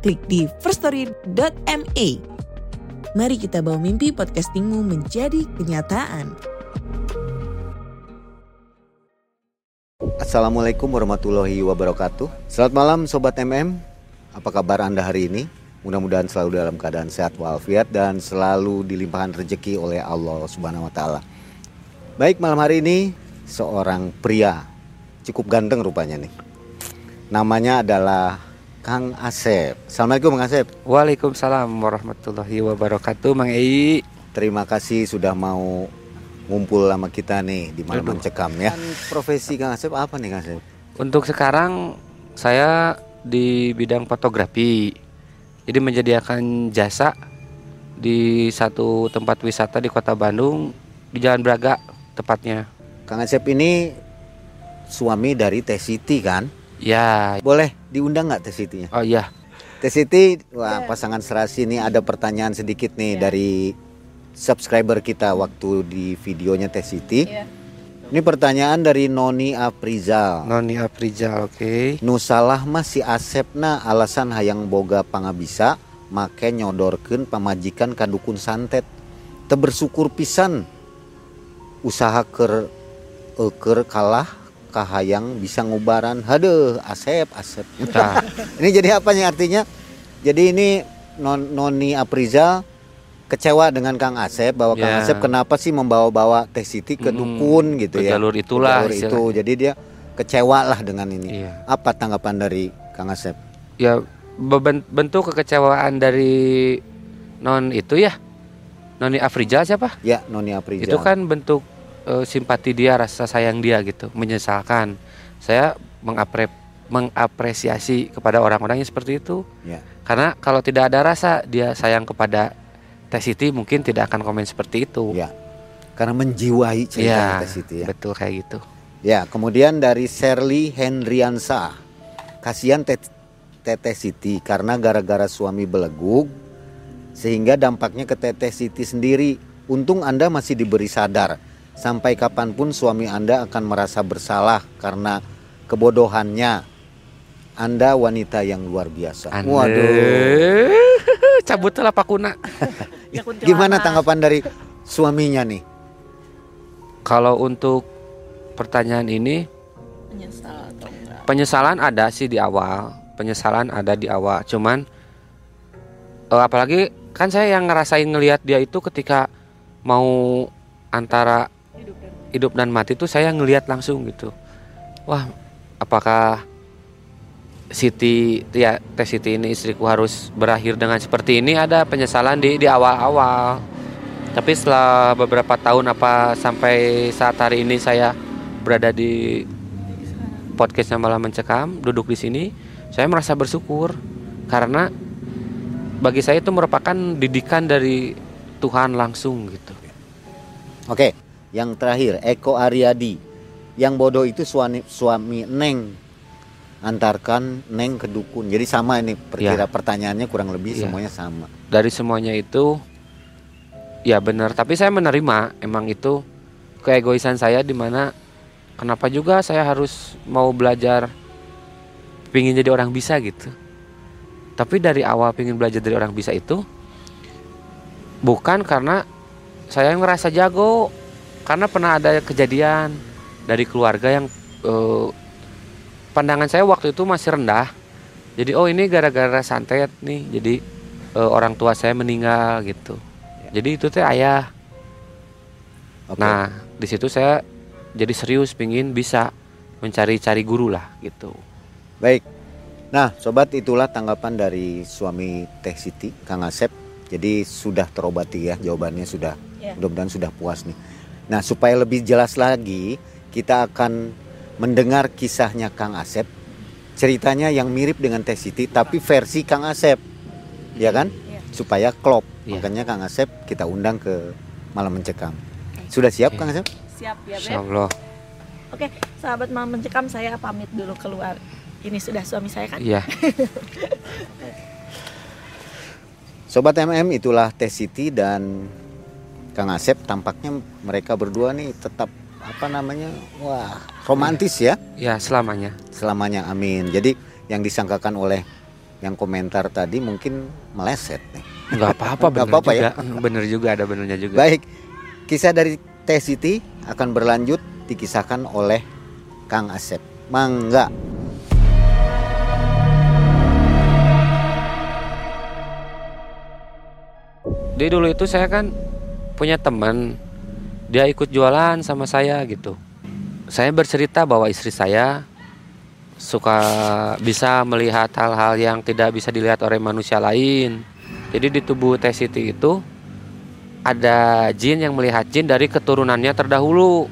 klik di firststory.me. Mari kita bawa mimpi podcastingmu menjadi kenyataan. Assalamualaikum warahmatullahi wabarakatuh. Selamat malam Sobat MM. Apa kabar Anda hari ini? Mudah-mudahan selalu dalam keadaan sehat walafiat dan selalu dilimpahkan rezeki oleh Allah Subhanahu wa taala. Baik, malam hari ini seorang pria cukup ganteng rupanya nih. Namanya adalah Kang Asep. Assalamualaikum Kang Asep. Waalaikumsalam warahmatullahi wabarakatuh, Mang Ei. Terima kasih sudah mau ngumpul sama kita nih di malam mencekam ya. Profesi Kang Asep apa nih Kang Asep? Untuk sekarang saya di bidang fotografi. Jadi menyediakan jasa di satu tempat wisata di Kota Bandung di Jalan Braga tepatnya. Kang Asep ini suami dari Teh Siti kan? Ya, Boleh diundang nggak Teh Sitinya? oh iya. Teh Siti, wah pasangan serasi ini ada pertanyaan sedikit nih dari subscriber kita waktu di videonya Teh Siti. Ini pertanyaan dari Noni Aprizal. Noni Aprijal, oke. Nusalah masih asepna alasan hayang boga pangabisa make nyodorkeun pamajikan kadukun santet. Teu bersyukur pisan usaha ker euker kalah kahayang bisa ngubaran. Haduh, asep asep. Nah, Ini jadi apa nih artinya? Jadi ini non, Noni Aprizal kecewa dengan Kang Asep bahwa Kang Ya. Asep kenapa sih membawa-bawa Teh Siti ke Mm, dukun gitu ke ya? jalur Ke itulah jalur itu. istilahnya. Jadi dia kecewa lah dengan ini. Iya. Apa tanggapan dari Kang Asep? ya bentuk kekecewaan dari non itu ya. Noni Afrijal siapa? Ya, Noni Aprizal. itu kan bentuk eh, simpati dia rasa sayang dia gitu menyesalkan saya mengapre mengapresiasi kepada orang-orang yang seperti itu Ya. karena kalau tidak ada rasa dia sayang kepada Teh Siti mungkin tidak akan komen seperti itu Ya. Karena menjiwai cerita Iya, Teh Siti ya. betul kayak gitu Ya, kemudian dari Sherly Hendriansa. Kasihan Teh Teteh Siti karena gara-gara suami belegug sehingga dampaknya ke Teteh Siti sendiri. Untung Anda masih diberi sadar. Sampai kapan pun suami Anda akan merasa bersalah karena kebodohannya. Anda wanita yang luar biasa. Ande. Waduh. cabut lah pakuna Gimana tanggapan dari suaminya nih? kalau untuk pertanyaan ini Menyesal atau enggak? penyesalan ada sih di awal penyesalan ada di awal cuman eh, apalagi kan saya yang ngerasain ngelihat dia itu ketika mau antara hidup dan mati tuh saya ngelihat langsung gitu. Wah apakah Siti ya Teh Siti ini istriku harus berakhir dengan seperti ini? Ada penyesalan di di awal-awal. Tapi setelah beberapa tahun apa sampai saat hari ini saya berada di podcastnya malah mencekam duduk di sini saya merasa bersyukur. Karena bagi saya itu merupakan didikan dari Tuhan langsung gitu. Oke, yang terakhir Eko Aryadi. Yang bodoh itu suami suami Neng antarkan Neng ke dukun. Jadi sama ini perkira pertanyaannya kurang lebih Iya. semuanya sama. dari semuanya itu ya benar tapi saya menerima emang itu keegoisan saya di mana kenapa juga saya harus mau belajar pingin jadi orang bisa gitu tapi dari awal pingin belajar dari orang bisa itu bukan karena saya ngerasa jago karena pernah ada kejadian dari keluarga yang eh, pandangan saya waktu itu masih rendah jadi oh ini gara-gara santet nih jadi eh, orang tua saya meninggal gitu. Jadi itu teh ayah. Oke. Nah di situ saya jadi serius pingin bisa mencari-cari guru lah gitu. Baik. Nah, sobat itulah tanggapan dari suami Teh Siti, Kang Asep. Jadi sudah terobati ya jawabannya sudah. Ya. Mudah-mudahan sudah puas nih. Nah, supaya lebih jelas lagi, kita akan mendengar kisahnya Kang Asep. Ceritanya yang mirip dengan Teh Siti tapi versi Kang Asep. ya kan? Iya. Supaya klop. Iya. Makanya Kang Asep kita undang ke malam mencekam. Sudah siap Oke. Kang Asep? Siap ya, Beb. Allah. Oke, sahabat malam mencekam saya pamit dulu keluar. Ini sudah suami saya kan? Iya. Sobat MM itulah Teh Siti dan Kang Asep tampaknya mereka berdua nih tetap apa namanya? Wah, romantis ya Ya selamanya. selamanya. Amin. Jadi yang disangkakan oleh yang komentar tadi mungkin meleset nih. Nggak apa-apa Nggak bener apa-apa juga. ya? Bener juga ada benernya juga. Baik, kisah dari Teh Siti akan berlanjut dikisahkan oleh Kang Asep. Mangga. Jadi dulu itu saya kan punya teman, dia ikut jualan sama saya gitu. Saya bercerita bahwa istri saya suka bisa melihat hal-hal yang tidak bisa dilihat oleh manusia lain. Jadi di tubuh Teh Siti itu ada jin yang melihat jin dari keturunannya terdahulu.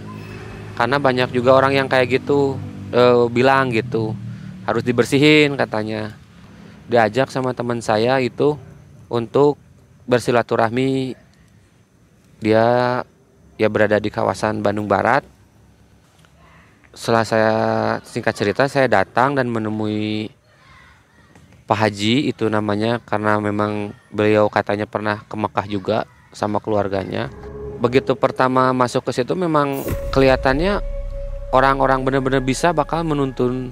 Karena banyak juga orang yang kayak gitu eh, bilang gitu harus dibersihin katanya. Diajak sama teman saya itu untuk bersilaturahmi dia ya berada di kawasan Bandung Barat. Setelah saya singkat cerita saya datang dan menemui Pak Haji itu namanya karena memang beliau katanya pernah ke Mekah juga sama keluarganya. Begitu pertama masuk ke situ memang kelihatannya orang-orang benar-benar bisa bakal menuntun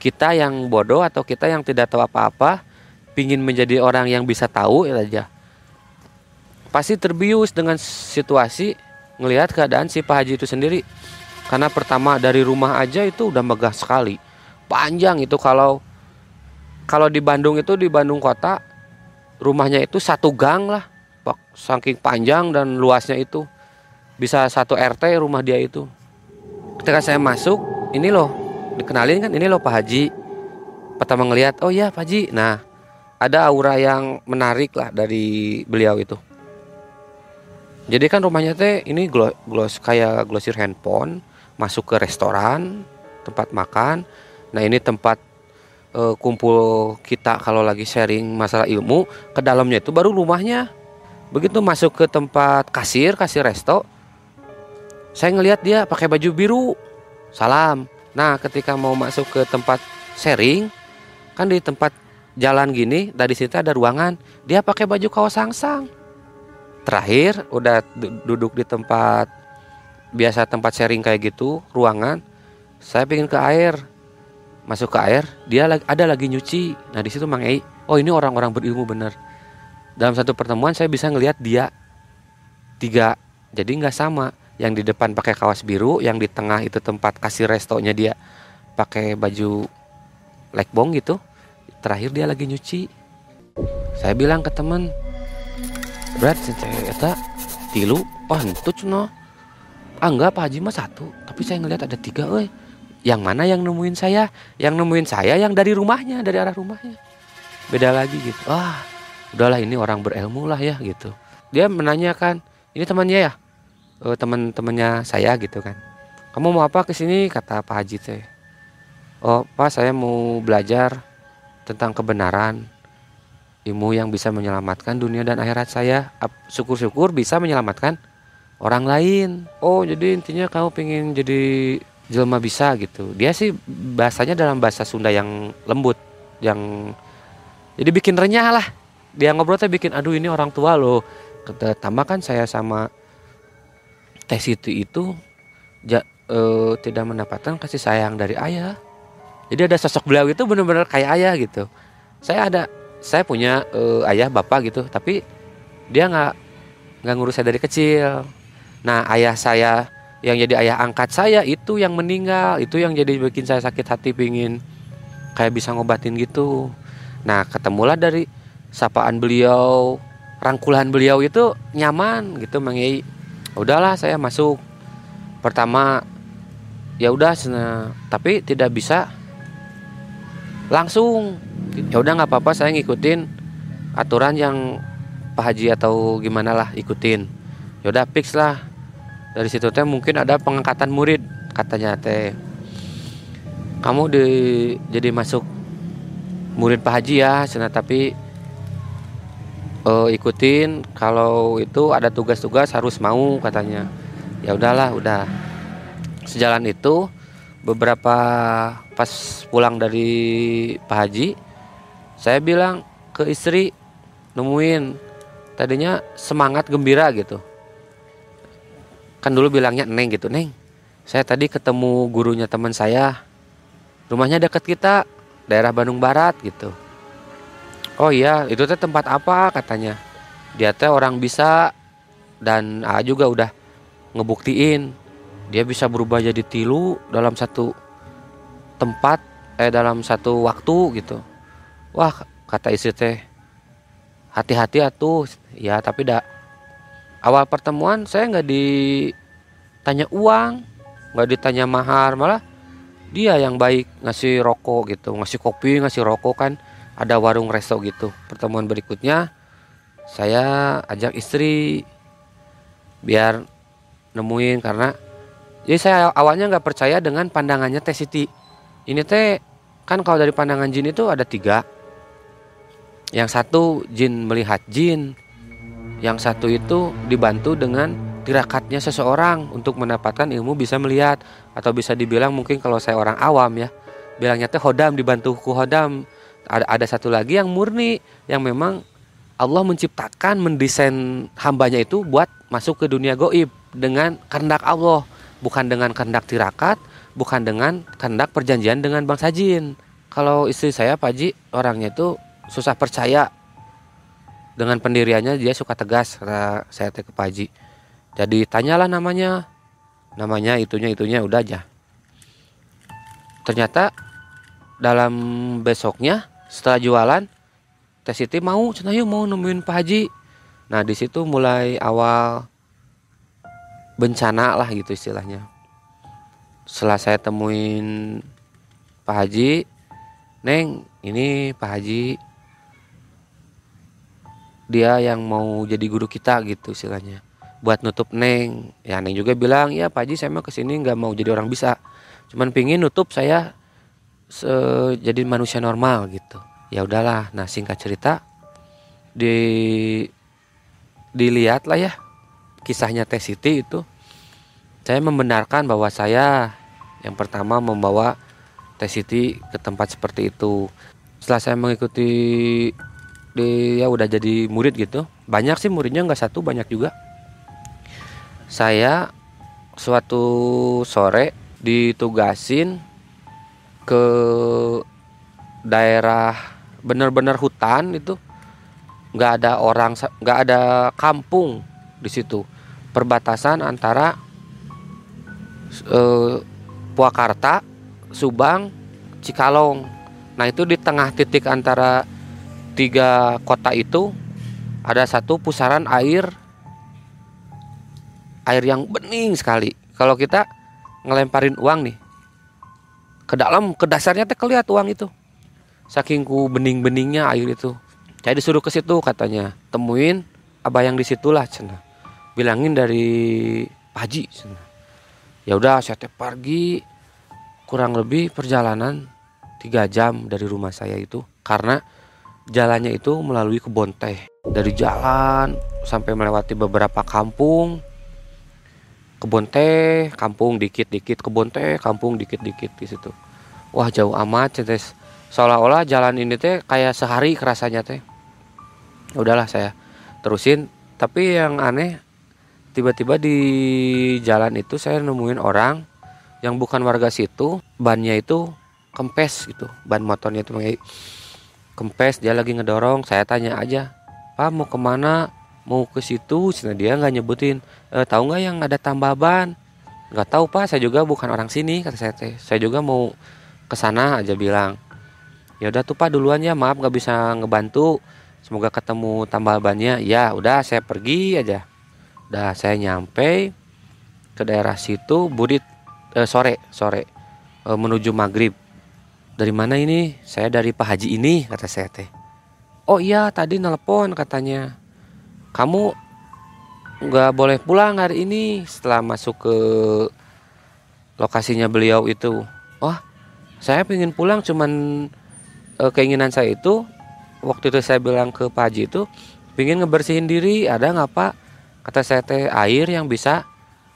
kita yang bodoh atau kita yang tidak tahu apa-apa pingin menjadi orang yang bisa tahu ya aja pasti terbius dengan situasi ngelihat keadaan si Pak Haji itu sendiri. Karena pertama dari rumah aja itu udah megah sekali. Panjang itu kalau kalau di Bandung itu di Bandung kota rumahnya itu satu gang lah. Saking panjang dan luasnya itu. Bisa satu RT rumah dia itu. Ketika saya masuk ini loh dikenalin kan ini loh Pak Haji. Pertama ngelihat oh ya Pak Haji. Nah ada aura yang menarik lah dari beliau itu jadi kan rumahnya teh ini glo- gloss kayak glosir handphone, masuk ke restoran, tempat makan. Nah ini tempat eh, kumpul kita kalau lagi sharing masalah ilmu. Ke dalamnya itu baru rumahnya. Begitu masuk ke tempat kasir, kasir resto, saya ngelihat dia pakai baju biru, salam. Nah ketika mau masuk ke tempat sharing, kan di tempat jalan gini, dari situ ada ruangan, dia pakai baju kaos sangsang terakhir udah du- duduk di tempat biasa tempat sharing kayak gitu ruangan saya pengen ke air. Masuk ke air dia lag- ada lagi nyuci. Nah di situ mang Ei oh ini orang-orang berilmu bener. Dalam satu pertemuan saya bisa ngelihat dia tiga jadi nggak sama. Yang di depan pakai kaos biru yang di tengah itu tempat kasih restonya dia pakai baju lekbong gitu terakhir dia lagi nyuci. Saya bilang ke temen cewek eta tilu wah itu cino ah enggak Pak Haji mah satu tapi saya ngelihat ada tiga euy. Yang mana yang nemuin saya? Yang nemuin saya yang dari rumahnya dari arah rumahnya. Beda lagi gitu. Wah udahlah ini orang berilmu lah ya gitu. Dia menanyakan ini temannya ya? Eh, teman-temannya saya gitu kan. Kamu mau apa ke sini? kata Pak Haji teh. Oh Pak saya mau belajar tentang kebenaran ilmu yang bisa menyelamatkan dunia dan akhirat saya. Syukur-syukur bisa menyelamatkan orang lain. Oh jadi intinya kamu pengen jadi jelma bisa gitu. Dia sih bahasanya dalam bahasa Sunda yang lembut yang jadi bikin renyah lah. Dia ngobrol teh bikin aduh ini orang tua loh. Tambah kan saya sama tes itu itu ja- eh, tidak mendapatkan kasih sayang dari ayah. Jadi ada sosok beliau itu benar-benar kayak ayah gitu. Saya ada saya punya eh, ayah bapak gitu tapi dia nggak nggak ngurus saya dari kecil. Nah ayah saya yang jadi ayah angkat saya itu yang meninggal. Itu yang jadi bikin saya sakit hati pingin kayak bisa ngobatin gitu. Nah ketemulah dari sapaan beliau rangkulan beliau itu nyaman gitu Mang Yai. Udahlah saya masuk. Pertama ya udah tapi tidak bisa langsung. Ya udah nggak apa-apa saya ngikutin aturan yang Pak Haji atau gimana lah ikutin. Ya udah fix lah. Dari situ teh mungkin ada pengangkatan murid katanya teh. Kamu di jadi masuk murid Pak Haji ya cina tapi eh, ikutin. Kalau itu ada tugas-tugas harus mau katanya. Ya udahlah udah. Sejalan itu beberapa pas pulang dari Pak Haji saya bilang ke istri nemuin. Tadinya semangat gembira gitu. Kan dulu bilangnya neng gitu. Neng saya tadi ketemu gurunya teman saya. Rumahnya dekat kita daerah Bandung Barat gitu. Oh iya itu teh tempat apa? katanya. Dia teh orang bisa dan A juga udah ngebuktiin. Dia bisa berubah jadi tilu dalam satu tempat eh dalam satu waktu gitu. Wah kata istri teh hati-hati atuh. Ya tapi dak awal pertemuan saya nggak ditanya uang nggak ditanya mahar malah dia yang baik ngasih rokok gitu ngasih kopi ngasih rokok kan ada warung resto gitu. Pertemuan berikutnya saya ajak istri biar nemuin karena jadi saya awalnya nggak percaya dengan pandangannya Teh Siti ini teh kan kalau dari pandangan jin itu ada tiga. Yang satu jin melihat jin yang satu itu dibantu dengan tirakatnya seseorang untuk mendapatkan ilmu bisa melihat atau bisa dibilang mungkin kalau saya orang awam ya bilangnya teh hodam dibantu ku hodam. Ada ada satu lagi yang murni yang memang Allah menciptakan mendesain hambanya itu buat masuk ke dunia goib dengan kehendak Allah bukan dengan kehendak tirakat bukan dengan kehendak perjanjian dengan bangsa jin kalau istri saya Pak Ji orangnya itu susah percaya. Dengan pendiriannya dia suka tegas saya teh ke Paji jadi tanyalah namanya. Namanya itunya itunya udah aja. Ternyata dalam besoknya setelah jualan Teh Siti mau yuk mau nemuin Pak Haji. Nah di situ mulai awal bencana lah gitu istilahnya setelah saya temuin Pak Haji Neng ini Pak Haji dia yang mau jadi guru kita gitu istilahnya buat nutup neng. Ya neng juga bilang ya pak Haji saya mah ke sini nggak mau jadi orang bisa cuman pingin nutup saya se jadi manusia normal gitu. Ya udahlah. Nah singkat cerita di dilihat lah ya kisahnya Teh Siti itu saya membenarkan bahwa saya yang pertama membawa Teh Siti ke tempat seperti itu. Setelah saya mengikuti dia udah jadi murid gitu. Banyak sih muridnya nggak satu banyak juga. Saya suatu sore ditugasin ke daerah bener-bener hutan itu. Nggak ada orang nggak ada kampung di situ. Perbatasan antara eh, Purwakarta Subang Cikalong. Nah itu di tengah titik antara tiga kota itu ada satu pusaran air air yang bening sekali. Kalau kita ngelemparin uang nih ke dalam ke dasarnya teh kelihat uang itu. Saking ku bening-beningnya air itu. Saya disuruh ke situ katanya. Temuin abah yang di situlah cina bilangin dari Haji cina ya udah saya teh pergi. Kurang lebih perjalanan tiga jam dari rumah saya itu. Karena jalannya itu melalui kebun teh. Dari jalan sampai melewati beberapa kampung. Kebun teh kampung dikit-dikit kebun teh kampung dikit-dikit di situ. Wah jauh amat cetes seolah-olah jalan ini teh kayak sehari kerasanya teh. Ya udahlah saya terusin. Tapi yang aneh tiba-tiba di jalan itu saya nemuin orang yang bukan warga situ bannya itu kempes gitu. Ban motornya itu kempes dia lagi ngedorong. Saya tanya aja pak mau ke mana? Mau ke situ? Cina dia nggak nyebutin. E, tahu nggak yang ada tambal ban? Nggak tahu pak. Saya juga bukan orang sini kata saya. Teh saya juga mau ke sana aja bilang. Ya udah tuh pak duluan ya. Maaf nggak bisa ngebantu. Semoga ketemu tambal bannya. Ya udah saya pergi aja udah saya nyampe ke daerah situ budit eh, sore sore eh, menuju maghrib dari mana ini? Saya dari Pak Haji ini, kata saya teh. Oh iya, tadi nelpon katanya. Kamu nggak boleh pulang hari ini setelah masuk ke lokasinya beliau itu. Oh, saya pengen pulang cuman e, keinginan saya itu waktu itu saya bilang ke Pak Haji itu pingin ngebersihin diri ada nggak pak kata saya teh air yang bisa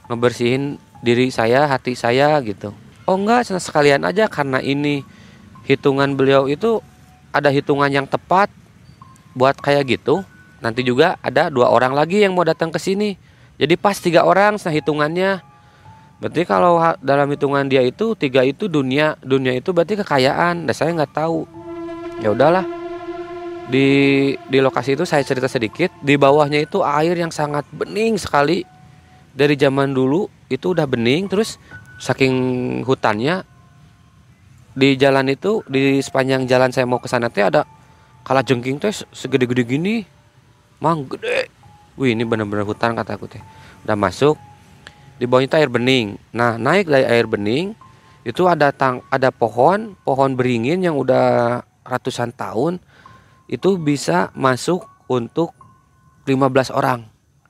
ngebersihin diri saya hati saya gitu. Oh enggak sekalian aja karena ini hitungan beliau itu ada hitungan yang tepat buat kayak gitu. Nanti juga ada dua orang lagi yang mau datang ke sini. Jadi pas tiga orang nah hitungannya. Berarti kalau dalam hitungan dia itu tiga itu dunia dunia itu berarti kekayaan. Dan saya nggak tahu. Ya udahlah di di lokasi itu saya cerita sedikit di bawahnya itu air yang sangat bening sekali. Dari zaman dulu itu udah bening terus saking hutannya di jalan itu di sepanjang jalan saya mau ke sana teh ada kala jengking teh segede-gede gini. Mang gede. Wih ini bener-bener hutan kataku teh. Udah masuk di bawahnya itu air bening. Nah naik dari air bening itu ada tang ada pohon pohon beringin yang udah ratusan tahun itu bisa masuk untuk 15 orang.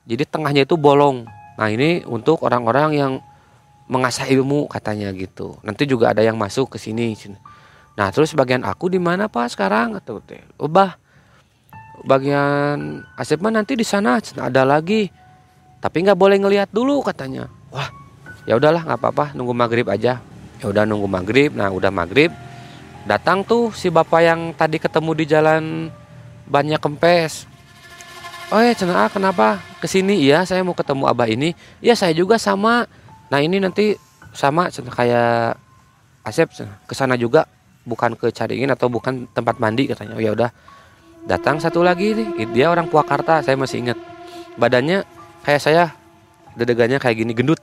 Jadi tengahnya itu bolong. Nah ini untuk orang-orang yang mengasah ilmu katanya gitu. Nanti juga ada yang masuk ke sini nah terus bagian aku di mana pak sekarang? Atau ubah bagian Asep mah nanti di sana ada lagi. Tapi nggak boleh ngelihat dulu katanya. Wah ya udahlah nggak apa-apa. Nunggu maghrib aja. Ya udah nunggu maghrib. Nah udah maghrib datang tuh si bapak yang tadi ketemu di jalan banyak kempes. Oh ya ah, kenapa? Ke sini iya saya mau ketemu abah ini. Iya saya juga sama. Nah ini nanti sama cenah kayak Asep ke sana juga. Bukan ke Caringin atau bukan tempat mandi katanya. Oh ya udah. Datang satu lagi nih. Dia orang Purwakarta saya masih ingat. Badannya kayak saya dedegannya kayak gini gendut.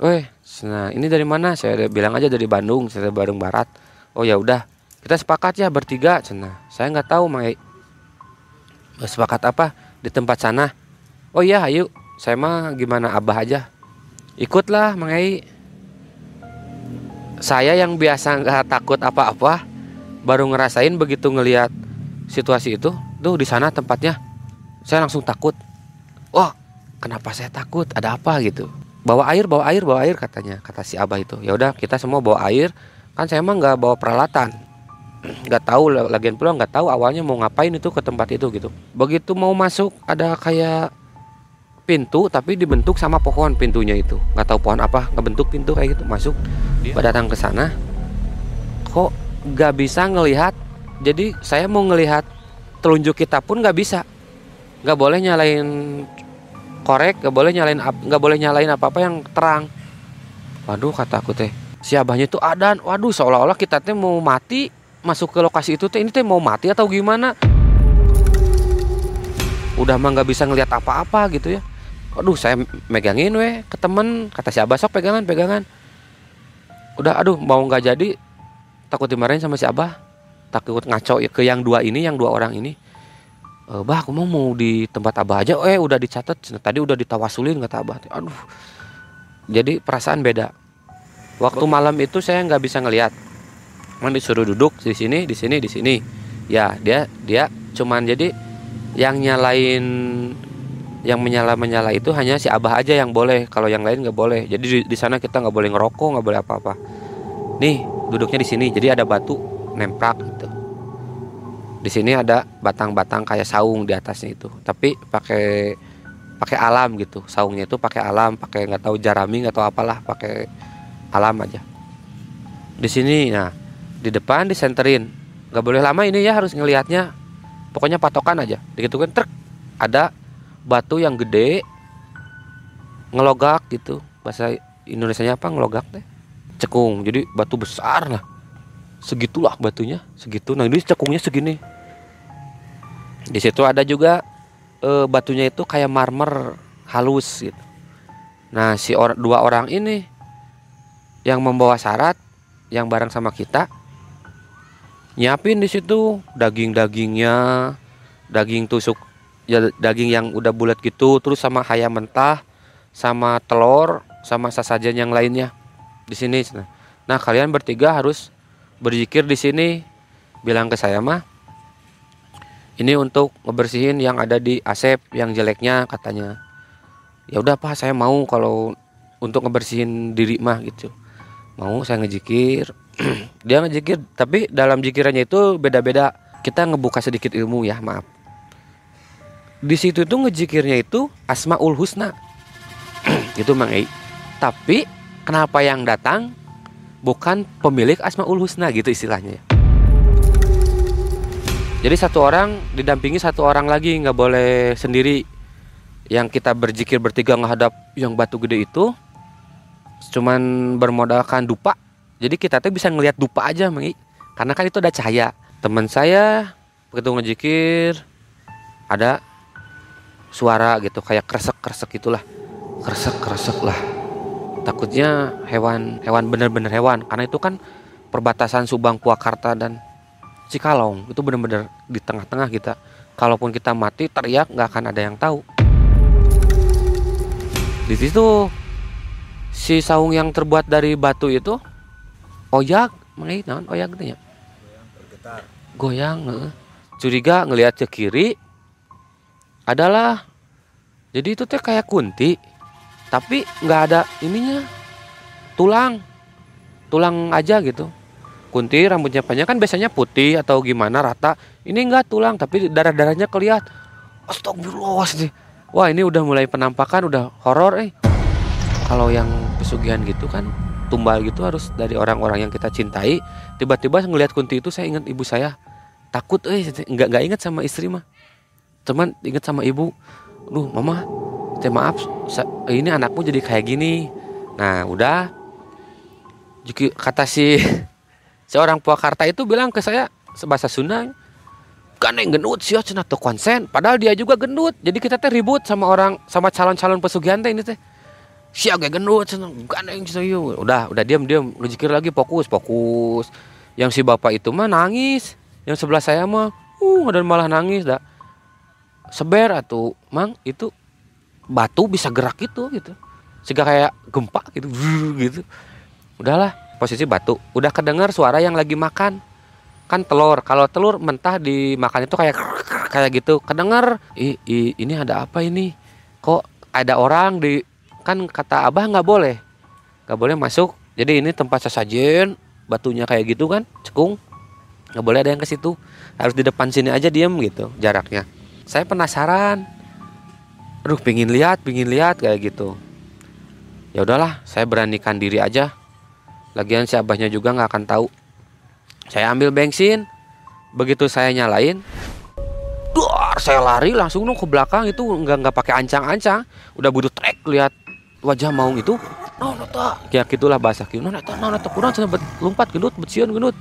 Weh, nah ini dari mana? Saya bilang aja dari Bandung, saya dari Bandung Barat. Oh ya udah, kita sepakat ya bertiga, cina. Saya nggak tahu Mai. Sepakat apa di tempat sana? Oh iya, ayo. Saya mah gimana abah aja. Ikutlah Mai. Saya yang biasa nggak takut apa-apa, baru ngerasain begitu ngelihat situasi itu, tuh di sana tempatnya, saya langsung takut. Wah, kenapa saya takut? Ada apa gitu? Bawa air bawa air bawa air katanya kata si abah itu. Ya udah kita semua bawa air. Kan saya emang nggak bawa peralatan. Nggak tahu lagian pula nggak tahu awalnya mau ngapain itu ke tempat itu gitu. Begitu mau masuk ada kayak pintu tapi dibentuk sama pohon pintunya itu. Nggak tahu pohon apa ngebentuk pintu kayak gitu. Masuk pada datang ke sana. Kok nggak bisa ngelihat? Jadi saya mau ngelihat telunjuk kita pun nggak bisa. Nggak boleh nyalain korek gak boleh nyalain nggak boleh nyalain apa apa yang terang. Waduh kata aku teh si abahnya itu adan. Waduh seolah-olah kita teh mau mati masuk ke lokasi itu teh ini teh mau mati atau gimana? Udah mah nggak bisa ngelihat apa-apa gitu ya. Waduh saya megangin weh ke temen. Kata si abah sok pegangan pegangan. Udah aduh mau nggak jadi takut dimarahin sama si abah. Takut ngaco ke yang dua ini yang dua orang ini e, bah aku mau mau di tempat abah aja. Eh udah dicatat tadi udah ditawasulin kata abah. Aduh. Jadi perasaan beda. Waktu malam itu saya nggak bisa ngelihat. Man disuruh duduk di sini di sini di sini. Ya dia dia cuman jadi yang nyalain yang menyala menyala itu hanya si abah aja yang boleh. Kalau yang lain nggak boleh. Jadi di, di sana kita nggak boleh ngerokok nggak boleh apa apa nih duduknya di sini. Jadi ada batu nemprak di sini ada batang-batang kayak saung di atasnya itu. Tapi pakai pakai alam gitu. Saungnya itu pakai alam pakai nggak tahu jarami nggak tahu apalah pakai alam aja. Di sini nah di depan disenterin. Nggak boleh lama ini ya harus ngelihatnya. Pokoknya patokan aja. Begitu kan truk. Ada batu yang gede ngelogak gitu. Bahasa Indonesia apa? Ngelogak teh cekung. Jadi batu besar lah. Segitulah batunya. Segitu. Nah ini cekungnya segini di situ ada juga e, batunya itu kayak marmer halus gitu. Nah si or dua orang ini yang membawa syarat yang bareng sama kita nyiapin di situ daging-dagingnya daging tusuk ya daging yang udah bulat gitu terus sama ayam mentah sama telur sama sasajen yang lainnya di sini. Nah kalian bertiga harus berzikir di sini bilang ke saya mah ini untuk ngebersihin yang ada di asep yang jeleknya katanya. Ya udah pak saya mau kalau untuk ngebersihin diri mah gitu. Mau saya ngejikir. Dia ngejikir tapi dalam jikirannya itu beda-beda. Kita ngebuka sedikit ilmu ya maaf. Di situ tuh ngejikirnya itu asmaul husna. Itu mang Ei. tapi kenapa yang datang? Bukan pemilik asmaul husna gitu istilahnya. ya. Jadi satu orang didampingi satu orang lagi nggak boleh sendiri. Yang kita berzikir bertiga menghadap yang batu gede itu cuman bermodalkan dupa. Jadi kita tuh bisa ngelihat dupa aja mang Ei. karena kan itu ada cahaya. Teman saya begitu ngejikir ada suara gitu kayak kresek kresek itulah kresek kresek lah. Takutnya hewan hewan bener-bener hewan. Karena itu kan perbatasan Subang Purwakarta dan Cikalong. Itu bener-bener di tengah-tengah kita. Kalaupun kita mati teriak nggak akan ada yang tahu. Di situ si saung yang terbuat dari batu itu oyak mengenai oyak gitu ya? Goyang heeh. curiga ngelihat ke kiri adalah jadi itu teh kayak kunti tapi nggak ada ininya tulang. Tulang aja gitu kunti rambutnya panjang kan biasanya putih atau gimana rata. Ini enggak tulang tapi darah darahnya kelihat astagfirullah sih. Wah ini udah mulai penampakan udah horor eh. Kalau yang pesugihan gitu kan tumbal gitu harus dari orang-orang yang kita cintai. Tiba-tiba ngelihat kunti itu saya ingat ibu saya. Takut eh nggak nggak ingat sama istri mah. Teman ingat sama ibu. Duh mama teh maaf ini anakmu jadi kayak gini. Nah udah. Kata si seorang Purwakarta itu bilang ke saya sebahasa Sunda kan yang gendut sih cenah tuh konsen. Padahal dia juga gendut jadi kita teh ribut sama orang sama calon-calon pesugihan teh ini teh. Si agak gendut gandeng cenah ieu. udah udah diam diam ngejikir lagi fokus fokus. Yang si bapak itu mah nangis yang sebelah saya mah uh dan malah nangis dah. Seber atau mang itu batu bisa gerak gitu gitu. Sehingga kayak gempa gitu gitu. Udahlah posisi batu. Udah kedengar suara yang lagi makan. Kan telur kalau telur mentah dimakan itu kayak kayak gitu. Kedengar ih, ini ada apa ini? Kok ada orang di kan kata abah nggak boleh. Nggak boleh masuk. Jadi ini tempat sesajen batunya kayak gitu kan cekung. Nggak boleh ada yang ke situ. Harus di depan sini aja diem gitu jaraknya. Saya penasaran. Aduh pingin lihat pingin lihat kayak gitu. Ya udahlah saya beranikan diri aja lagian si abahnya juga nggak akan tahu. Saya ambil bensin. Begitu saya nyalain Duar, saya lari langsung dong ke belakang itu nggak nggak pakai ancang-ancang. Udah butuh trek lihat wajah maung itu. No nota ya gitulah bahasa kieu no nota no kurang cenah lompat gendut bet sieun gendut.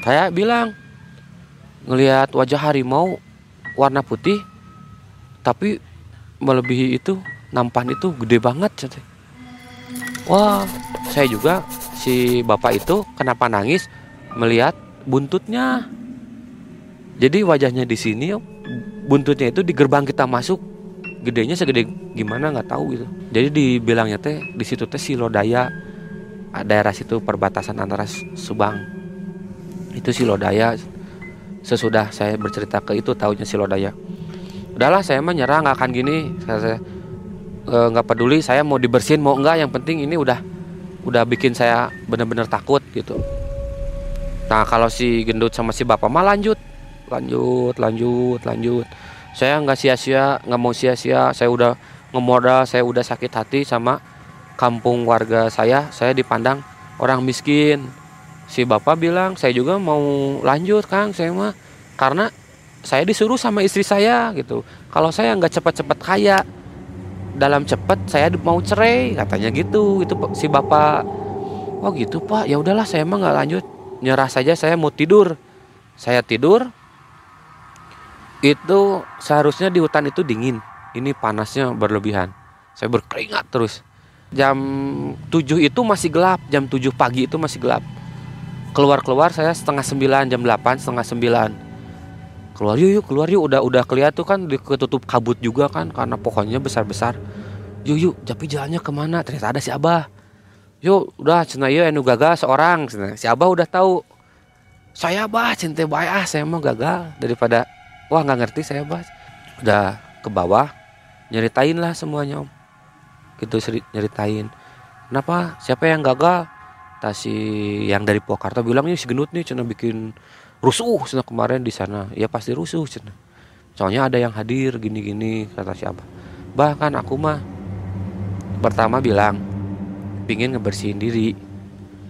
Saya bilang ngelihat wajah harimau warna putih tapi melebihi itu nampan itu gede banget wah saya juga si bapak itu kenapa nangis? Melihat buntutnya. Jadi wajahnya di sini buntutnya itu di gerbang kita masuk. Gedenya segede gimana nggak tahu gitu. Jadi dibilangnya teh di situ teh Silodaya ah, daerah situ perbatasan antara Subang. Itu Silodaya sesudah saya bercerita ke itu tahunya Silodaya udahlah saya mah nyerah nggak akan gini. Saya, eh, nggak peduli saya mau dibersihin mau enggak yang penting ini udah udah bikin saya bener-bener takut gitu. Nah kalau si gendut sama si bapak mah lanjut. Lanjut lanjut lanjut. Saya nggak sia-sia nggak mau sia-sia. Saya udah ngemodal saya udah sakit hati sama kampung warga saya. Saya dipandang orang miskin. Si bapak bilang saya juga mau lanjut kang. Saya mah karena saya disuruh sama istri saya gitu. Kalau saya nggak cepat-cepat kaya dalam cepat saya mau cerai katanya gitu. Itu si bapak oh gitu pak. Ya udahlah saya mah nggak lanjut. Nyerah saja saya mau tidur. Saya tidur. Itu seharusnya di hutan itu dingin. Ini panasnya berlebihan. Saya berkeringat terus. Jam 7 itu masih gelap. Jam 7 pagi itu masih gelap. Keluar-keluar saya setengah 9 jam 8 setengah 9 keluar yuk yuk keluar yuk. Udah udah kelihatan kan ketutup kabut juga kan karena pohonnya besar-besar. Yuk yuk tapi jalannya ke mana? Ternyata ada si abah. Yuk udah cina yuk anu gagal seorang. Cenah. si abah udah tahu. Saya bah cinta baik ah saya mau gagal. Daripada wah nggak ngerti saya bah udah ke bawah nyeritain lah semuanya om. Gitu nyeritain. Kenapa? Siapa yang gagal? Tak si yang dari Purwakarta bilang ini si gendut nih cina bikin rusuh cina kemarin di sana. Ya pasti rusuh cina. Soalnya ada yang hadir gini-gini kata si abah bahkan aku mah pertama bilang pingin ngebersihin diri.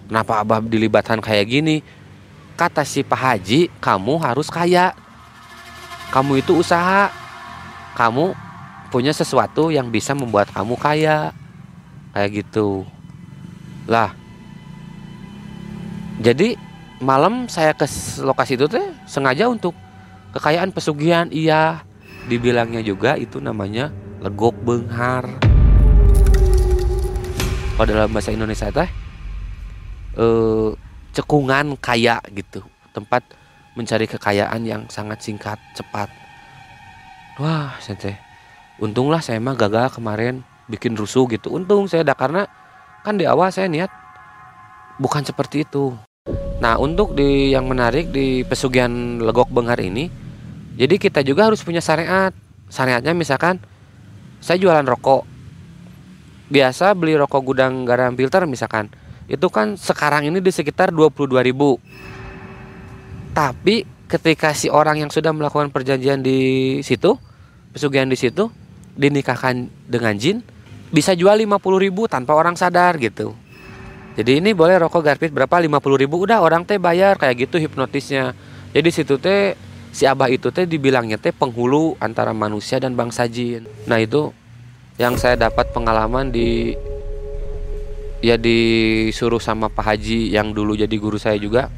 Kenapa abah dilibatkan kayak gini? Kata si Pak Haji kamu harus kaya. Kamu itu usaha. Kamu punya sesuatu yang bisa membuat kamu kaya. Kayak gitu. Lah. Jadi malam saya ke lokasi itu teh sengaja untuk kekayaan pesugihan iya. Dibilangnya juga itu namanya legok benghar. Kalau dalam bahasa Indonesia teh eh, cekungan kaya gitu. Tempat mencari kekayaan yang sangat singkat cepat. Wah teh untunglah saya mah gagal kemarin bikin rusuh gitu. Untung saya dah karena kan di awal saya niat bukan seperti itu nah untuk di yang menarik di pesugihan legok benghar ini jadi kita juga harus punya syariat. Syariatnya misalkan saya jualan rokok. Biasa beli rokok gudang garam filter misalkan. Itu kan sekarang ini di sekitar 22.000 tapi ketika si orang yang sudah melakukan perjanjian di situ pesugihan di situ dinikahkan dengan jin bisa jual 50.000 tanpa orang sadar gitu jadi ini boleh rokok garpit berapa? 50 ribu. Udah orang teh bayar. Kayak gitu hipnotisnya. Jadi situ teh si abah itu teh dibilangnya teh penghulu antara manusia dan bangsa jin. Nah itu yang saya dapat pengalaman di ya disuruh sama Pak Haji yang dulu jadi guru saya juga.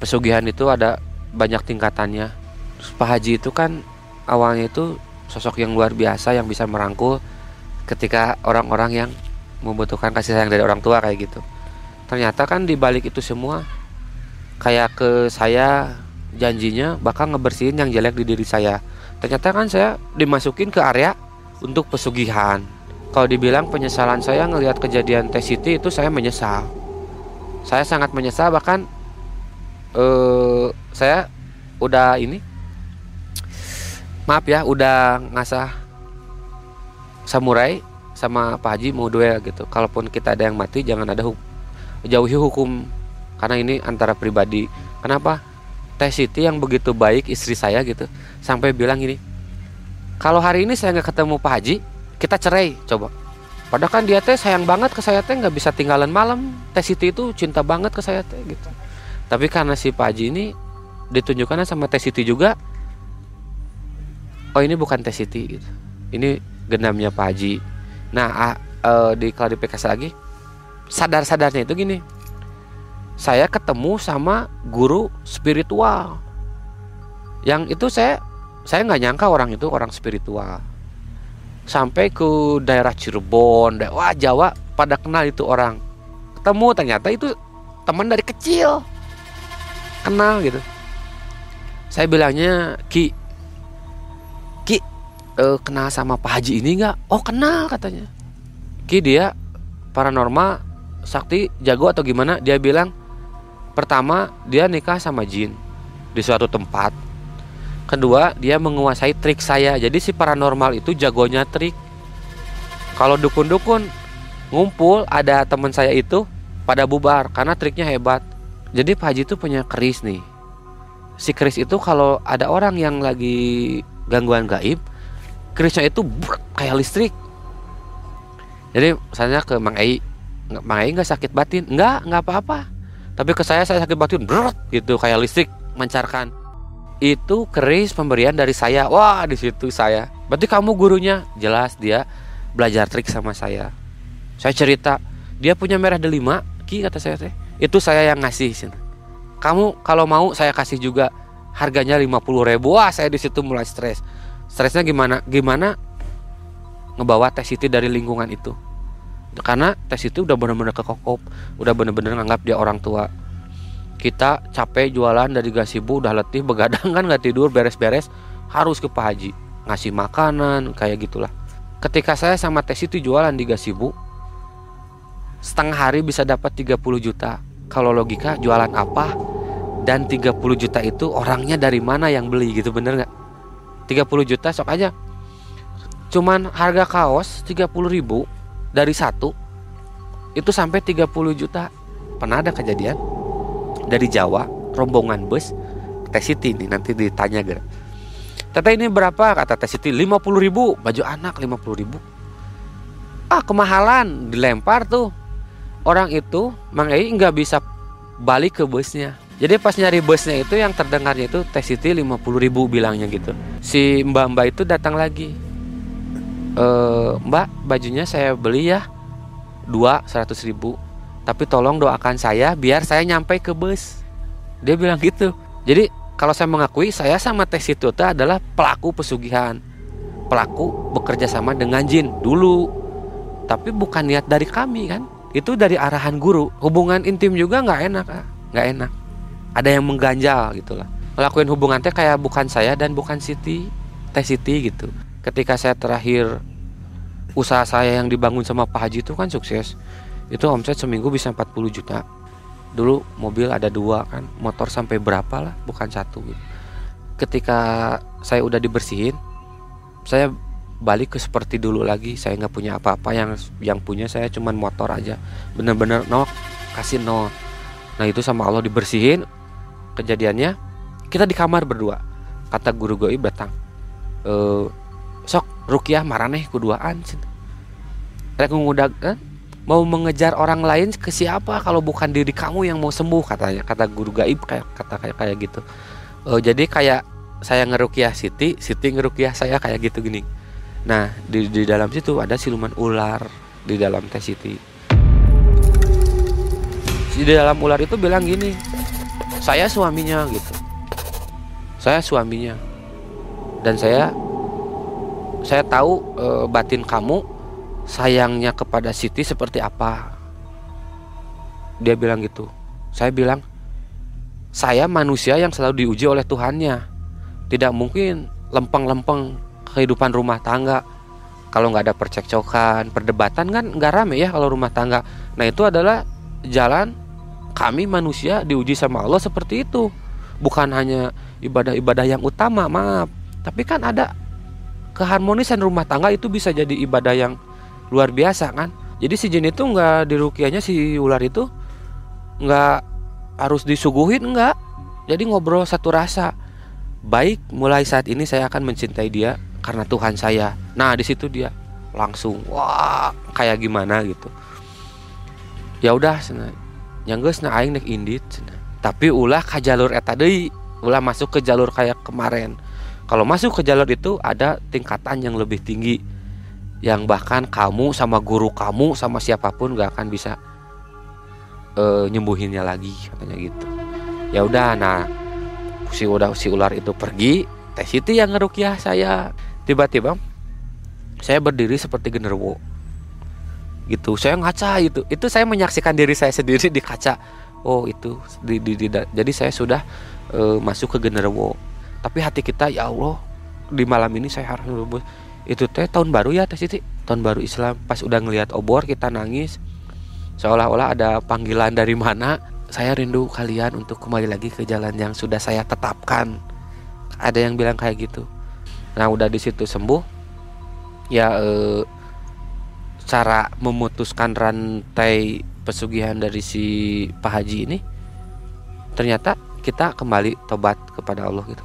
Pesugihan itu ada banyak tingkatannya. Terus Pak Haji itu kan awalnya itu sosok yang luar biasa yang bisa merangkul ketika orang-orang yang membutuhkan kasih sayang dari orang tua kayak gitu. Ternyata kan di balik itu semua kayak ke saya janjinya bakal ngebersihin yang jelek di diri saya. Ternyata kan saya dimasukin ke area untuk pesugihan. Kalau dibilang penyesalan saya ngelihat kejadian tes City itu saya menyesal. Saya sangat menyesal bahkan eh, saya udah ini maaf ya udah ngasah samurai sama Pak Haji mau duel gitu. Kalaupun kita ada yang mati jangan ada hukum. jauhi hukum karena ini antara pribadi. Kenapa? Teh Siti yang begitu baik istri saya gitu sampai bilang gini. Kalau hari ini saya nggak ketemu Pak Haji, kita cerai coba. Padahal kan dia teh sayang banget ke saya teh nggak bisa tinggalan malam. Teh Siti itu cinta banget ke saya teh gitu. Tapi karena si Pak Haji ini ditunjukkan sama Teh Siti juga. Oh ini bukan Teh Siti gitu. Ini genamnya Pak Haji Nah, uh, di klarifikasi lagi, sadar-sadarnya itu gini. Saya ketemu sama guru spiritual. Yang itu saya saya nggak nyangka orang itu orang spiritual. Sampai ke daerah Cirebon, wah Jawa pada kenal itu orang. Ketemu ternyata itu teman dari kecil. Kenal gitu. Saya bilangnya Ki, uh, kenal sama Pak Haji ini nggak? Oh kenal katanya. Ki dia paranormal sakti jago atau gimana? Dia bilang pertama dia nikah sama jin di suatu tempat. Kedua dia menguasai trik saya. Jadi si paranormal itu jagonya trik. Kalau dukun-dukun ngumpul ada teman saya itu pada bubar karena triknya hebat. Jadi Pak Haji itu punya keris nih. Si keris itu kalau ada orang yang lagi gangguan gaib, kerisnya itu brrr, kayak listrik. Jadi misalnya ke Mang Ei Mang Ei nggak sakit batin? Nggak nggak apa-apa. Tapi ke saya saya sakit batin brrr, gitu kayak listrik mencarkan. Itu keris pemberian dari saya. Wah di situ saya. Berarti kamu gurunya? Jelas dia belajar trik sama saya. Saya cerita dia punya merah delima ki kata saya teh. Itu saya yang ngasih sini. Kamu kalau mau saya kasih juga harganya 50 ribu. Wah saya di situ mulai stres stresnya gimana gimana ngebawa tes itu dari lingkungan itu? Karena tes itu udah bener-bener kekokop udah bener-bener nganggap dia orang tua. Kita capek jualan dari gasibu udah letih begadang kan nggak tidur beres-beres harus ke Pak Haji. Ngasih makanan kayak gitulah. Ketika saya sama tes itu jualan di gasibu setengah hari bisa dapat 30 juta. Kalau logika jualan apa dan 30 juta itu orangnya dari mana yang beli gitu bener nggak 30 juta sok aja. Cuman harga kaos 30 ribu dari satu itu sampai 30 juta. Pernah ada kejadian? Dari Jawa rombongan bus Teh City nih nanti ditanya gara Teteh ini berapa? Kata Teh Siti 50 ribu. Baju anak 50 ribu. Ah kemahalan Dilempar tuh. Orang itu Mang Ei nggak bisa balik ke busnya jadi pas nyari busnya itu yang terdengarnya itu Teh Siti 50 ribu bilangnya gitu. Si mbak-mbak itu datang lagi. E, Mbak bajunya saya beli ya. Dua 100 ribu. Tapi tolong doakan saya biar saya nyampe ke bus. Dia bilang gitu. Jadi kalau saya mengakui saya sama Teh Siti itu adalah pelaku pesugihan. Pelaku bekerja sama dengan jin dulu. Tapi bukan niat dari kami kan. Itu dari arahan guru. Hubungan intim juga nggak enak nggak enak ada yang mengganjal gitu lah. Ngelakuin hubungan teh kayak bukan saya dan bukan Siti Teh Siti gitu. Ketika saya terakhir usaha saya yang dibangun sama Pak Haji itu kan sukses. Itu omset seminggu bisa 40 juta. Dulu mobil ada dua kan motor sampai berapa lah bukan satu gitu. ketika saya udah dibersihin saya balik ke seperti dulu lagi. Saya nggak punya apa-apa yang yang punya saya cuman motor aja. Bener-bener no kasih no nah itu sama Allah dibersihin kejadiannya kita di kamar berdua. Kata guru goib datang e, sok rukiah maraneh kuduaan rek ngudag eh? mau mengejar orang lain ke siapa kalau bukan diri kamu yang mau sembuh? katanya kata guru gaib kayak kata kayak kayak gitu. E, jadi kayak saya ngerukiah Siti Siti ngerukiah saya kayak gitu gini. Nah di, di dalam situ ada siluman ular di dalam teh Siti. Di dalam ular itu bilang gini saya suaminya gitu. Saya suaminya. Dan saya saya tahu e, batin kamu sayangnya kepada Siti seperti apa. Dia bilang gitu. Saya bilang saya manusia yang selalu diuji oleh Tuhannya. Tidak mungkin lempeng-lempeng kehidupan rumah tangga. Kalau nggak ada percekcokan perdebatan kan nggak rame ya kalau rumah tangga. Nah itu adalah jalan kami manusia diuji sama Allah seperti itu. Bukan hanya ibadah-ibadah yang utama maaf. Tapi kan ada keharmonisan rumah tangga itu bisa jadi ibadah yang luar biasa kan? Jadi si jin itu nggak dirukianya si ular itu nggak harus disuguhin nggak. Jadi ngobrol satu rasa. Baik mulai saat ini saya akan mencintai dia karena Tuhan saya. Nah di situ dia langsung wah kayak gimana? gitu. Ya udah yang gue na aing nek indit tapi ulah ke jalur eta deui ulah masuk ke jalur kayak kemarin. Kalau masuk ke jalur itu ada tingkatan yang lebih tinggi yang bahkan kamu sama guru kamu sama siapa pun gak akan bisa uh, nyembuhinnya lagi katanya gitu. Ya udah nah si udah si ular itu pergi teh Siti yang ngerukiah saya. Tiba-tiba saya berdiri seperti genderuwo gitu. Saya ngaca itu itu saya menyaksikan diri saya sendiri di kaca. Oh itu di, di, di, jadi saya sudah uh, masuk ke genderuwo tapi hati kita ya Allah di malam ini saya harus itu teh tahun baru ya teh Siti? Tahun baru Islam. Pas udah ngelihat obor kita nangis. Seolah-olah ada panggilan dari mana. Saya rindu kalian untuk kembali lagi ke jalan yang sudah saya tetapkan. Ada yang bilang kayak gitu. Nah udah di situ sembuh ya eh, cara memutuskan rantai pesugihan dari si Pak Haji ini ternyata kita kembali tobat kepada Allah gitu.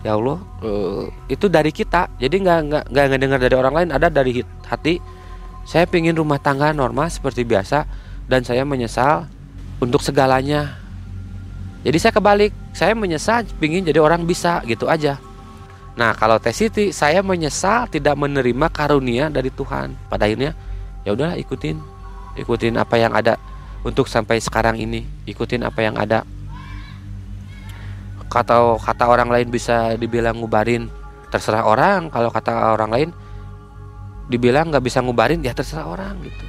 Ya Allah uh, itu dari kita. Jadi nggak nggak nggak ngedengar dari orang lain ada dari hati. Saya pingin rumah tangga normal seperti biasa dan saya menyesal untuk segalanya. Jadi saya kebalik saya menyesal pingin jadi orang bisa gitu aja. Nah kalau Teh Siti saya menyesal tidak menerima karunia dari Tuhan. Pada akhirnya ya udah ikutin. Ikutin apa yang ada untuk sampai sekarang ini. Ikutin apa yang ada. Kata kata orang lain bisa dibilang ngubarin terserah orang. Kalau kata orang lain dibilang nggak bisa ngubarin ya terserah orang gitu.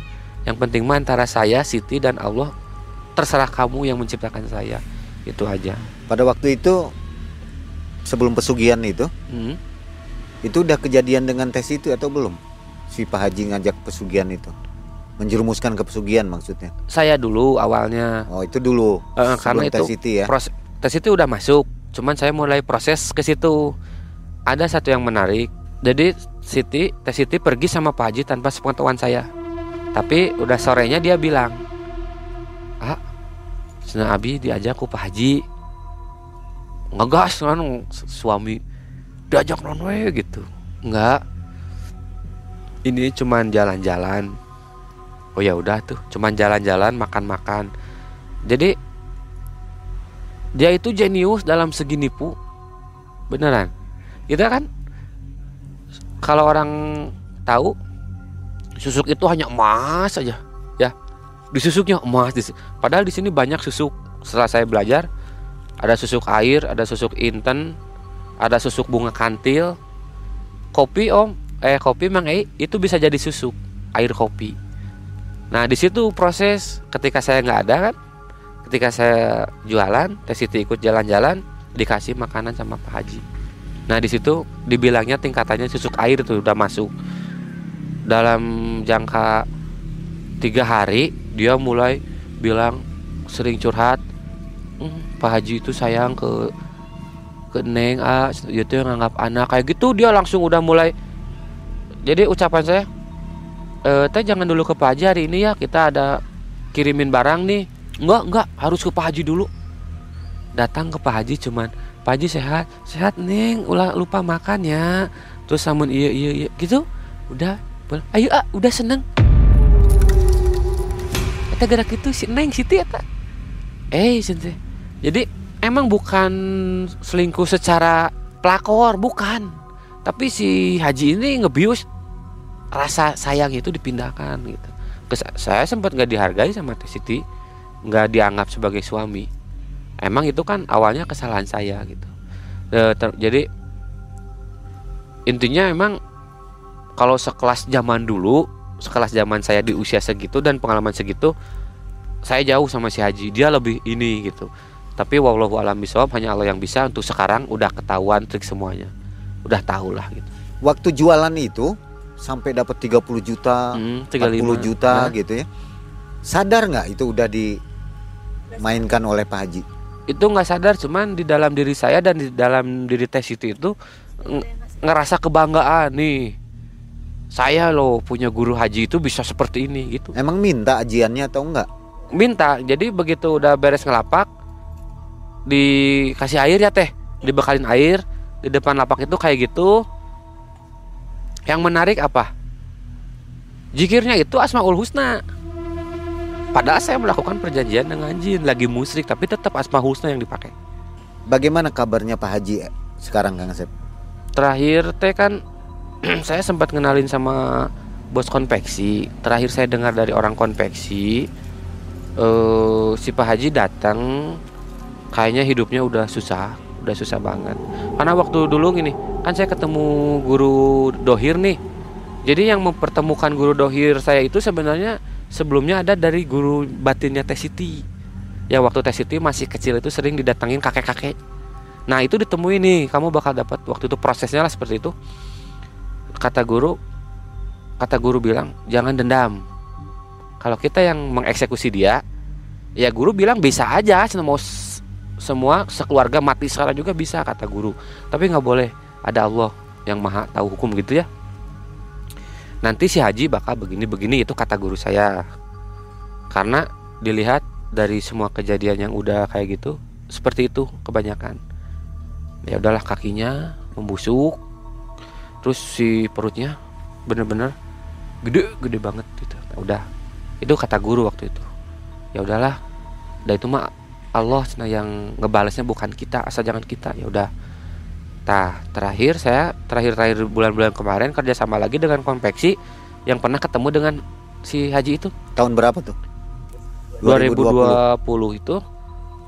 Yang penting mah antara saya Siti dan Allah terserah kamu yang menciptakan saya. Itu aja. Pada waktu itu sebelum pesugihan itu hmm. itu udah kejadian dengan tes itu atau belum si Pak Haji ngajak pesugihan itu? Menjerumuskan ke pesugihan maksudnya? Saya dulu awalnya. Oh itu dulu. Uh, karena itu tes ya? proses tes itu udah masuk cuman saya mulai proses ke situ. Ada satu yang menarik. Jadi Siti tes Siti pergi sama Pak Haji tanpa sepengetahuan saya. Tapi udah sorenya dia bilang ah Sena Abi diajak ku Pak Haji. Ngegas kan suami diajak non we gitu. Enggak ini cuman jalan-jalan. Oh ya udah tuh cuman jalan-jalan makan-makan. Jadi dia itu jenius dalam segi nipu. Beneran. Kita kan? Kalau orang tahu susuk itu hanya emas saja ya. Di susuknya emas padahal di sini banyak susuk. Setelah saya belajar ada susuk air ada susuk inten ada susuk bunga kantil. Kopi om eh kopi mang eh, itu bisa jadi susuk air kopi. Nah di situ proses ketika saya nggak ada kan ketika saya jualan Teh Siti ikut jalan-jalan dikasih makanan sama Pak Haji. Nah di situ dibilangnya tingkatannya susuk air itu udah masuk. Dalam jangka tiga hari dia mulai bilang sering curhat "Hmm, Pak Haji itu sayang ke ke Neng ah itu yang nganggap anak kayak gitu. Dia langsung udah mulai jadi ucapan saya e, teh jangan dulu ke Pak Haji hari ini ya kita ada kirimin barang nih. Enggak enggak harus ke Pak Haji dulu. Datang ke Pak Haji cuman Pak Haji sehat? Sehat Neng ulah lupa makan ya. Terus samun iya iya iya. Gitu. Udah ayo ah udah seneng. Kita gerak itu si Neng Siti eta. Eh jadi emang bukan selingkuh secara pelakor bukan tapi si Haji ini ngebius. Rasa sayang itu dipindahkan gitu. Saya sempat nggak dihargai sama Teh Siti. Nggak dianggap sebagai suami. Emang itu kan awalnya kesalahan saya gitu. E, jadi intinya emang kalau sekelas zaman dulu sekelas zaman saya di usia segitu dan pengalaman segitu saya jauh sama si Haji. Dia lebih ini gitu. Tapi wallahu alam bisawab hanya Allah yang bisa. Untuk sekarang udah ketahuan trik semuanya udah tahu lah gitu Waktu jualan itu sampai dapat 30 juta, Hmm, 40 35. juta Nah, gitu ya. Sadar nggak itu udah dimainkan oleh Pak Haji? itu nggak sadar cuman di dalam diri saya dan di dalam diri tes itu itu ng- ngerasa kebanggaan nih saya loh punya guru haji itu bisa seperti ini gitu Emang minta ajiannya atau enggak? minta jadi begitu udah beres ngelapak dikasih air ya teh dibekalin air di depan lapak itu kayak gitu. Yang menarik apa? Jikirnya itu asmaul husna. Padahal saya melakukan perjanjian dengan jin lagi musrik tapi tetap asma husna yang dipakai. Bagaimana kabarnya Pak Haji eh, sekarang Kang Asep? terakhir teh kan saya sempat kenalin sama bos konveksi. Terakhir saya dengar dari orang konveksi eh si Pak Haji datang kayaknya hidupnya udah susah udah susah banget karena waktu dulu gini kan saya ketemu guru dohir nih jadi yang mempertemukan guru dohir saya itu sebenarnya sebelumnya ada dari guru batinnya Teh Siti ya waktu Teh Siti masih kecil itu sering didatangin kakek-kakek Nah itu ditemui nih, kamu bakal dapat waktu itu prosesnya lah seperti itu. Kata guru, kata guru bilang jangan dendam. Kalau kita yang mengeksekusi dia, ya guru bilang bisa aja, mau semua sekeluarga mati sekarang juga bisa kata guru. Tapi nggak boleh, ada Allah yang maha tahu hukum gitu ya. Nanti si Haji bakal begini-begini itu kata guru saya. Karena dilihat dari semua kejadian yang udah kayak gitu, seperti itu kebanyakan ya udahlah kakinya membusuk terus si perutnya bener-bener gede gede banget gitu Nah, udah itu kata guru waktu itu ya udahlah dan itu mah Allah cina yang ngebalesnya bukan kita asal jangan kita. Ya udah. Tah terakhir saya terakhir-terakhir bulan-bulan kemarin kerja sama lagi dengan konveksi yang pernah ketemu dengan si Haji itu. Tahun berapa tuh? 2020 itu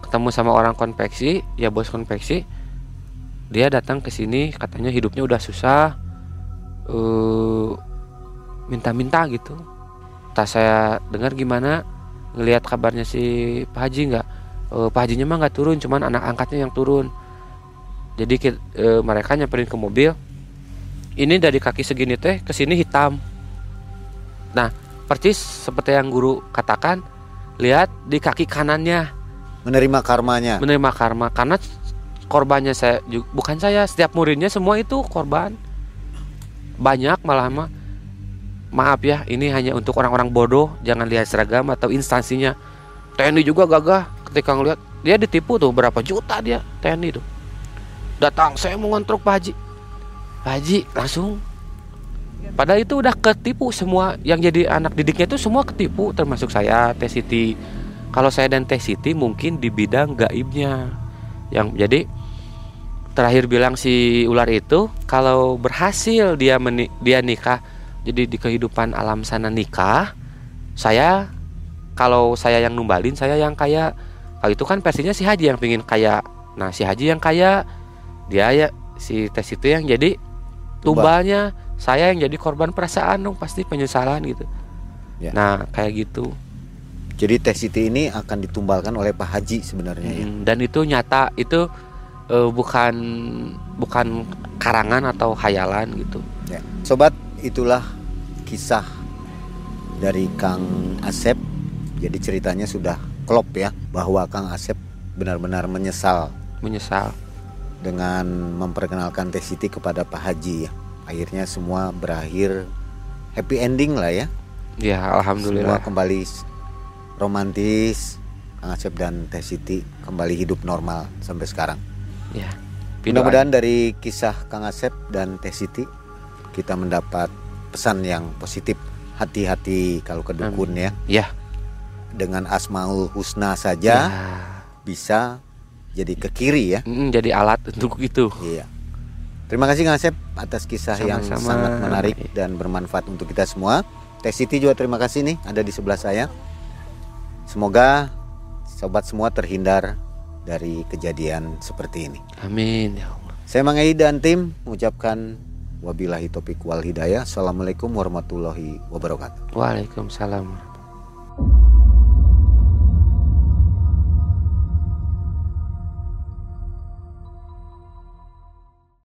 ketemu sama orang konveksi ya bos konveksi. Dia datang ke sini katanya hidupnya udah susah eh minta-minta gitu. Tak saya dengar gimana? Ngelihat kabarnya si Pak Haji nggak Eh, Pak Hajinya mah nggak turun cuman anak angkatnya yang turun. Jadi eh, mereka nyamperin ke mobil. Ini dari kaki segini teh ke sini hitam. Nah persis seperti yang guru katakan lihat di kaki kanannya. Menerima karmanya. menerima karma karena korbannya saya bukan saya setiap muridnya semua itu korban. Banyak malah mah. Maaf ya ini hanya untuk orang-orang bodoh jangan lihat seragam atau instansinya. TNI juga gagah ketika ngelihat dia ditipu tuh berapa juta dia TNI tuh datang saya mau ngontrak Pak Haji Pak Haji langsung Padahal itu udah ketipu semua yang jadi anak didiknya itu semua ketipu termasuk saya Teh. Kalau saya dan Teh mungkin di bidang gaibnya. Yang jadi terakhir bilang si ular itu kalau berhasil dia meni dia nikah jadi di kehidupan alam sana nikah saya kalau saya yang numbalin saya yang kayak itu kan versinya si Haji yang pingin kayak nah si Haji yang kayak dia ya si tes itu yang jadi tumbalnya saya yang jadi korban perasaan dong pasti penyesalan gitu Ya. nah kayak gitu Jadi Teh Siti ini akan ditumbalkan oleh Pak Haji sebenarnya ya. Hmm, dan itu nyata itu eh, bukan bukan karangan atau khayalan gitu Ya. Sobat, itulah kisah dari Kang Asep. Jadi ceritanya sudah klop ya bahwa Kang Asep benar-benar menyesal menyesal dengan memperkenalkan Teh Siti kepada Pak Haji ya. Akhirnya semua berakhir happy ending lah ya. ya Semua alhamdulillah kembali s- romantis. Kang Asep dan Teh Siti kembali hidup normal sampai sekarang. ya Mudah-mudahan dari kisah Kang Asep dan Teh Siti kita mendapat pesan yang positif. Hati-hati kalau ke dukun ya. ya Dengan Asmaul Husna ya saja bisa jadi ke kiri ya. Mm, jadi alat untuk itu Iya. Terima kasih Kang Asep atas kisah yang Sama-sama. sangat menarik dan bermanfaat untuk kita semua. Teh Siti juga terima kasih nih ada di sebelah saya. Semoga sobat semua terhindar dari kejadian seperti ini. amin ya Allah Saya Mang Ei dan tim mengucapkan wabillahi topik wal hidayah. Assalamualaikum warahmatullahi wabarakatuh. Waalaikumsalam